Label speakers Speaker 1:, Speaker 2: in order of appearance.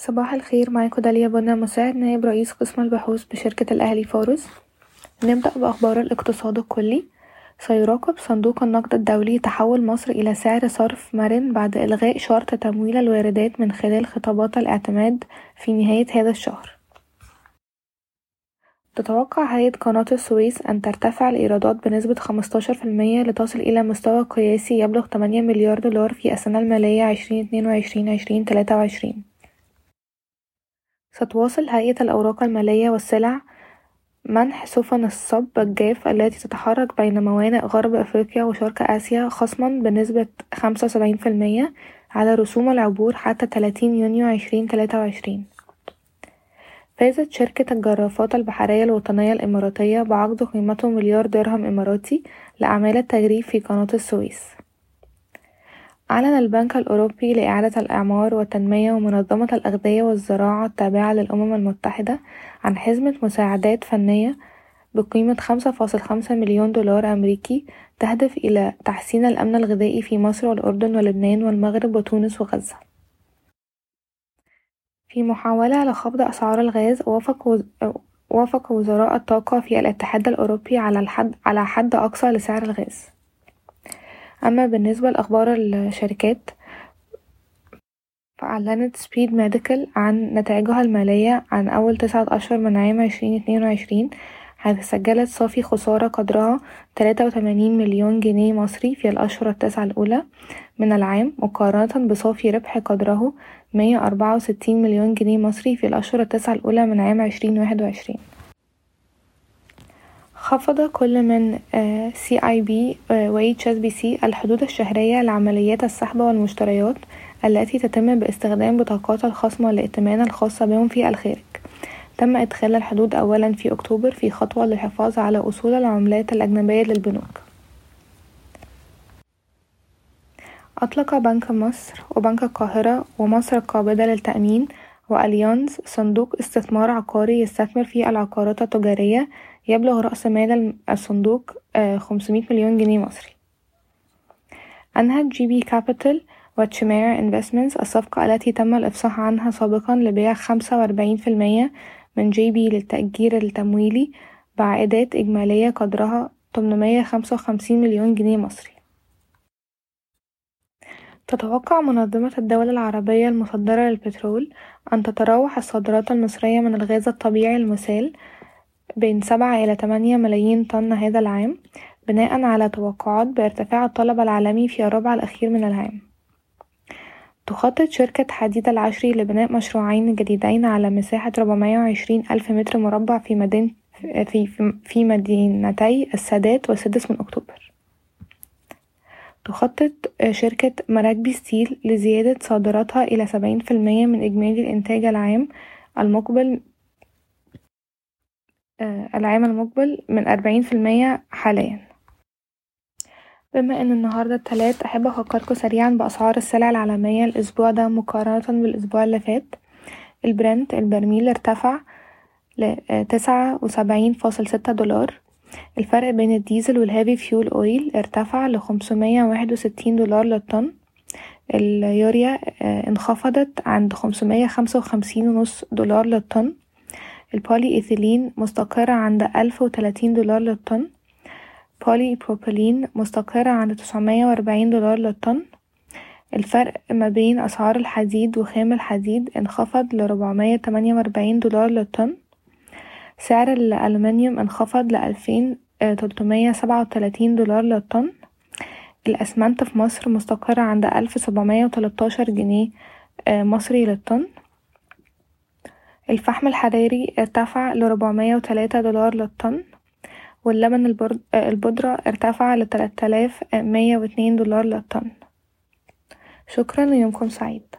Speaker 1: صباح الخير معاكم داليا بنا مساعد نائب رئيس قسم البحوث بشركة الأهلي فارس نبدأ بأخبار الاقتصاد الكلي. سيراقب صندوق النقد الدولي تحول مصر إلى سعر صرف مرن بعد إلغاء شرط تمويل الواردات من خلال خطابات الاعتماد في نهاية هذا الشهر. تتوقع هيئة قناة السويس أن ترتفع الإيرادات بنسبة 15% لتصل إلى مستوى قياسي يبلغ 8 مليار دولار في السنة المالية 2022-2023 ستواصل هيئة الأوراق المالية والسلع منح سفن الصب الجاف التي تتحرك بين موانئ غرب أفريقيا وشرق آسيا خصما بنسبة خمسة وسبعين في المية على رسوم العبور حتى تلاتين يونيو عشرين تلاتة وعشرين. فازت شركة الجرافات البحرية الوطنية الإماراتية بعقد قيمته مليار درهم إماراتي لأعمال التجريف في قناة السويس. أعلن البنك الأوروبي لإعادة الإعمار والتنمية ومنظمة الأغذية والزراعة التابعة للأمم المتحدة عن حزمة مساعدات فنية بقيمة خمسة فاصل خمسة مليون دولار أمريكي تهدف إلى تحسين الأمن الغذائي في مصر والأردن ولبنان والمغرب وتونس وغزة. في محاولة لخفض أسعار الغاز وافق وافق وزراء الطاقة في الاتحاد الأوروبي على الحد على حد أقصى لسعر الغاز. أما بالنسبة لأخبار الشركات فأعلنت سبيد ميديكال عن نتائجها المالية عن أول تسعة أشهر من عام عشرين اتنين وعشرين حيث سجلت صافي خسارة قدرها تلاتة وتمانين مليون جنيه مصري في الأشهر التاسعة الأولى من العام مقارنة بصافي ربح قدره مية أربعة وستين مليون جنيه مصري في الأشهر التاسعة الأولى من عام عشرين واحد وعشرين. خفض كل من CIB و HSBC الحدود الشهرية لعمليات السحب والمشتريات التي تتم باستخدام بطاقات الخصم والائتمان الخاصة بهم في الخارج. تم إدخال الحدود أولا في أكتوبر في خطوة للحفاظ على أصول العملات الأجنبية للبنوك. أطلق بنك مصر وبنك القاهرة ومصر القابضة للتأمين وأليانز صندوق استثمار عقاري يستثمر في العقارات التجارية يبلغ رأس مال الصندوق خمسمية مليون جنيه مصري. أنهت GB Capital و Chimera Investments الصفقة التي تم الإفصاح عنها سابقا لبيع خمسة وأربعين في المية من GB للتأجير التمويلي بعائدات إجمالية قدرها تمنمية خمسة وخمسين مليون جنيه مصري. تتوقع منظمة الدول العربية المصدرة للبترول أن تتراوح الصادرات المصرية من الغاز الطبيعي المسال بين سبعة إلى تمانية ملايين طن هذا العام بناء على توقعات بارتفاع الطلب العالمي في الربع الأخير من العام. تخطط شركة حديد العشري لبناء مشروعين جديدين على مساحة ربعمية وعشرين ألف متر مربع في مدينة في, في مدينتي السادات والسادس من أكتوبر. تخطط شركة مراكبي ستيل لزيادة صادراتها إلى سبعين في المية من إجمالي الإنتاج العام المقبل العام المقبل من أربعين في المية حاليا. بما إن النهاردة التلات أحب افكركوا سريعا بأسعار السلع العالمية الأسبوع ده مقارنة بالأسبوع اللي فات. البرنت البرميل ارتفع لتسعة وسبعين فاصل ستة دولار. الفرق بين الديزل وال heavy fuel oil ارتفع لخمسمية واحد وستين دولار للطن. اليوريا انخفضت عند خمسمية خمسة وخمسين ونص دولار للطن. البولي ايثيلين مستقرة عند ألف وتلاتين دولار للطن. بولي بروبيلين مستقرة عند تسعمية وأربعين دولار للطن. الفرق ما بين أسعار الحديد وخام الحديد انخفض لربعمية تمانية وأربعين دولار للطن. سعر الألمنيوم انخفض لألفين تلتمية سبعة وتلاتين دولار للطن. الأسمنت في مصر مستقرة عند ألف سبعمية وتلاتاشر جنيه مصري للطن. الفحم الحراري ارتفع لربعمية وتلاتة دولار للطن واللبن البودرة ارتفع لتلات آلاف مية واتنين دولار للطن. شكرا ويومكم سعيد.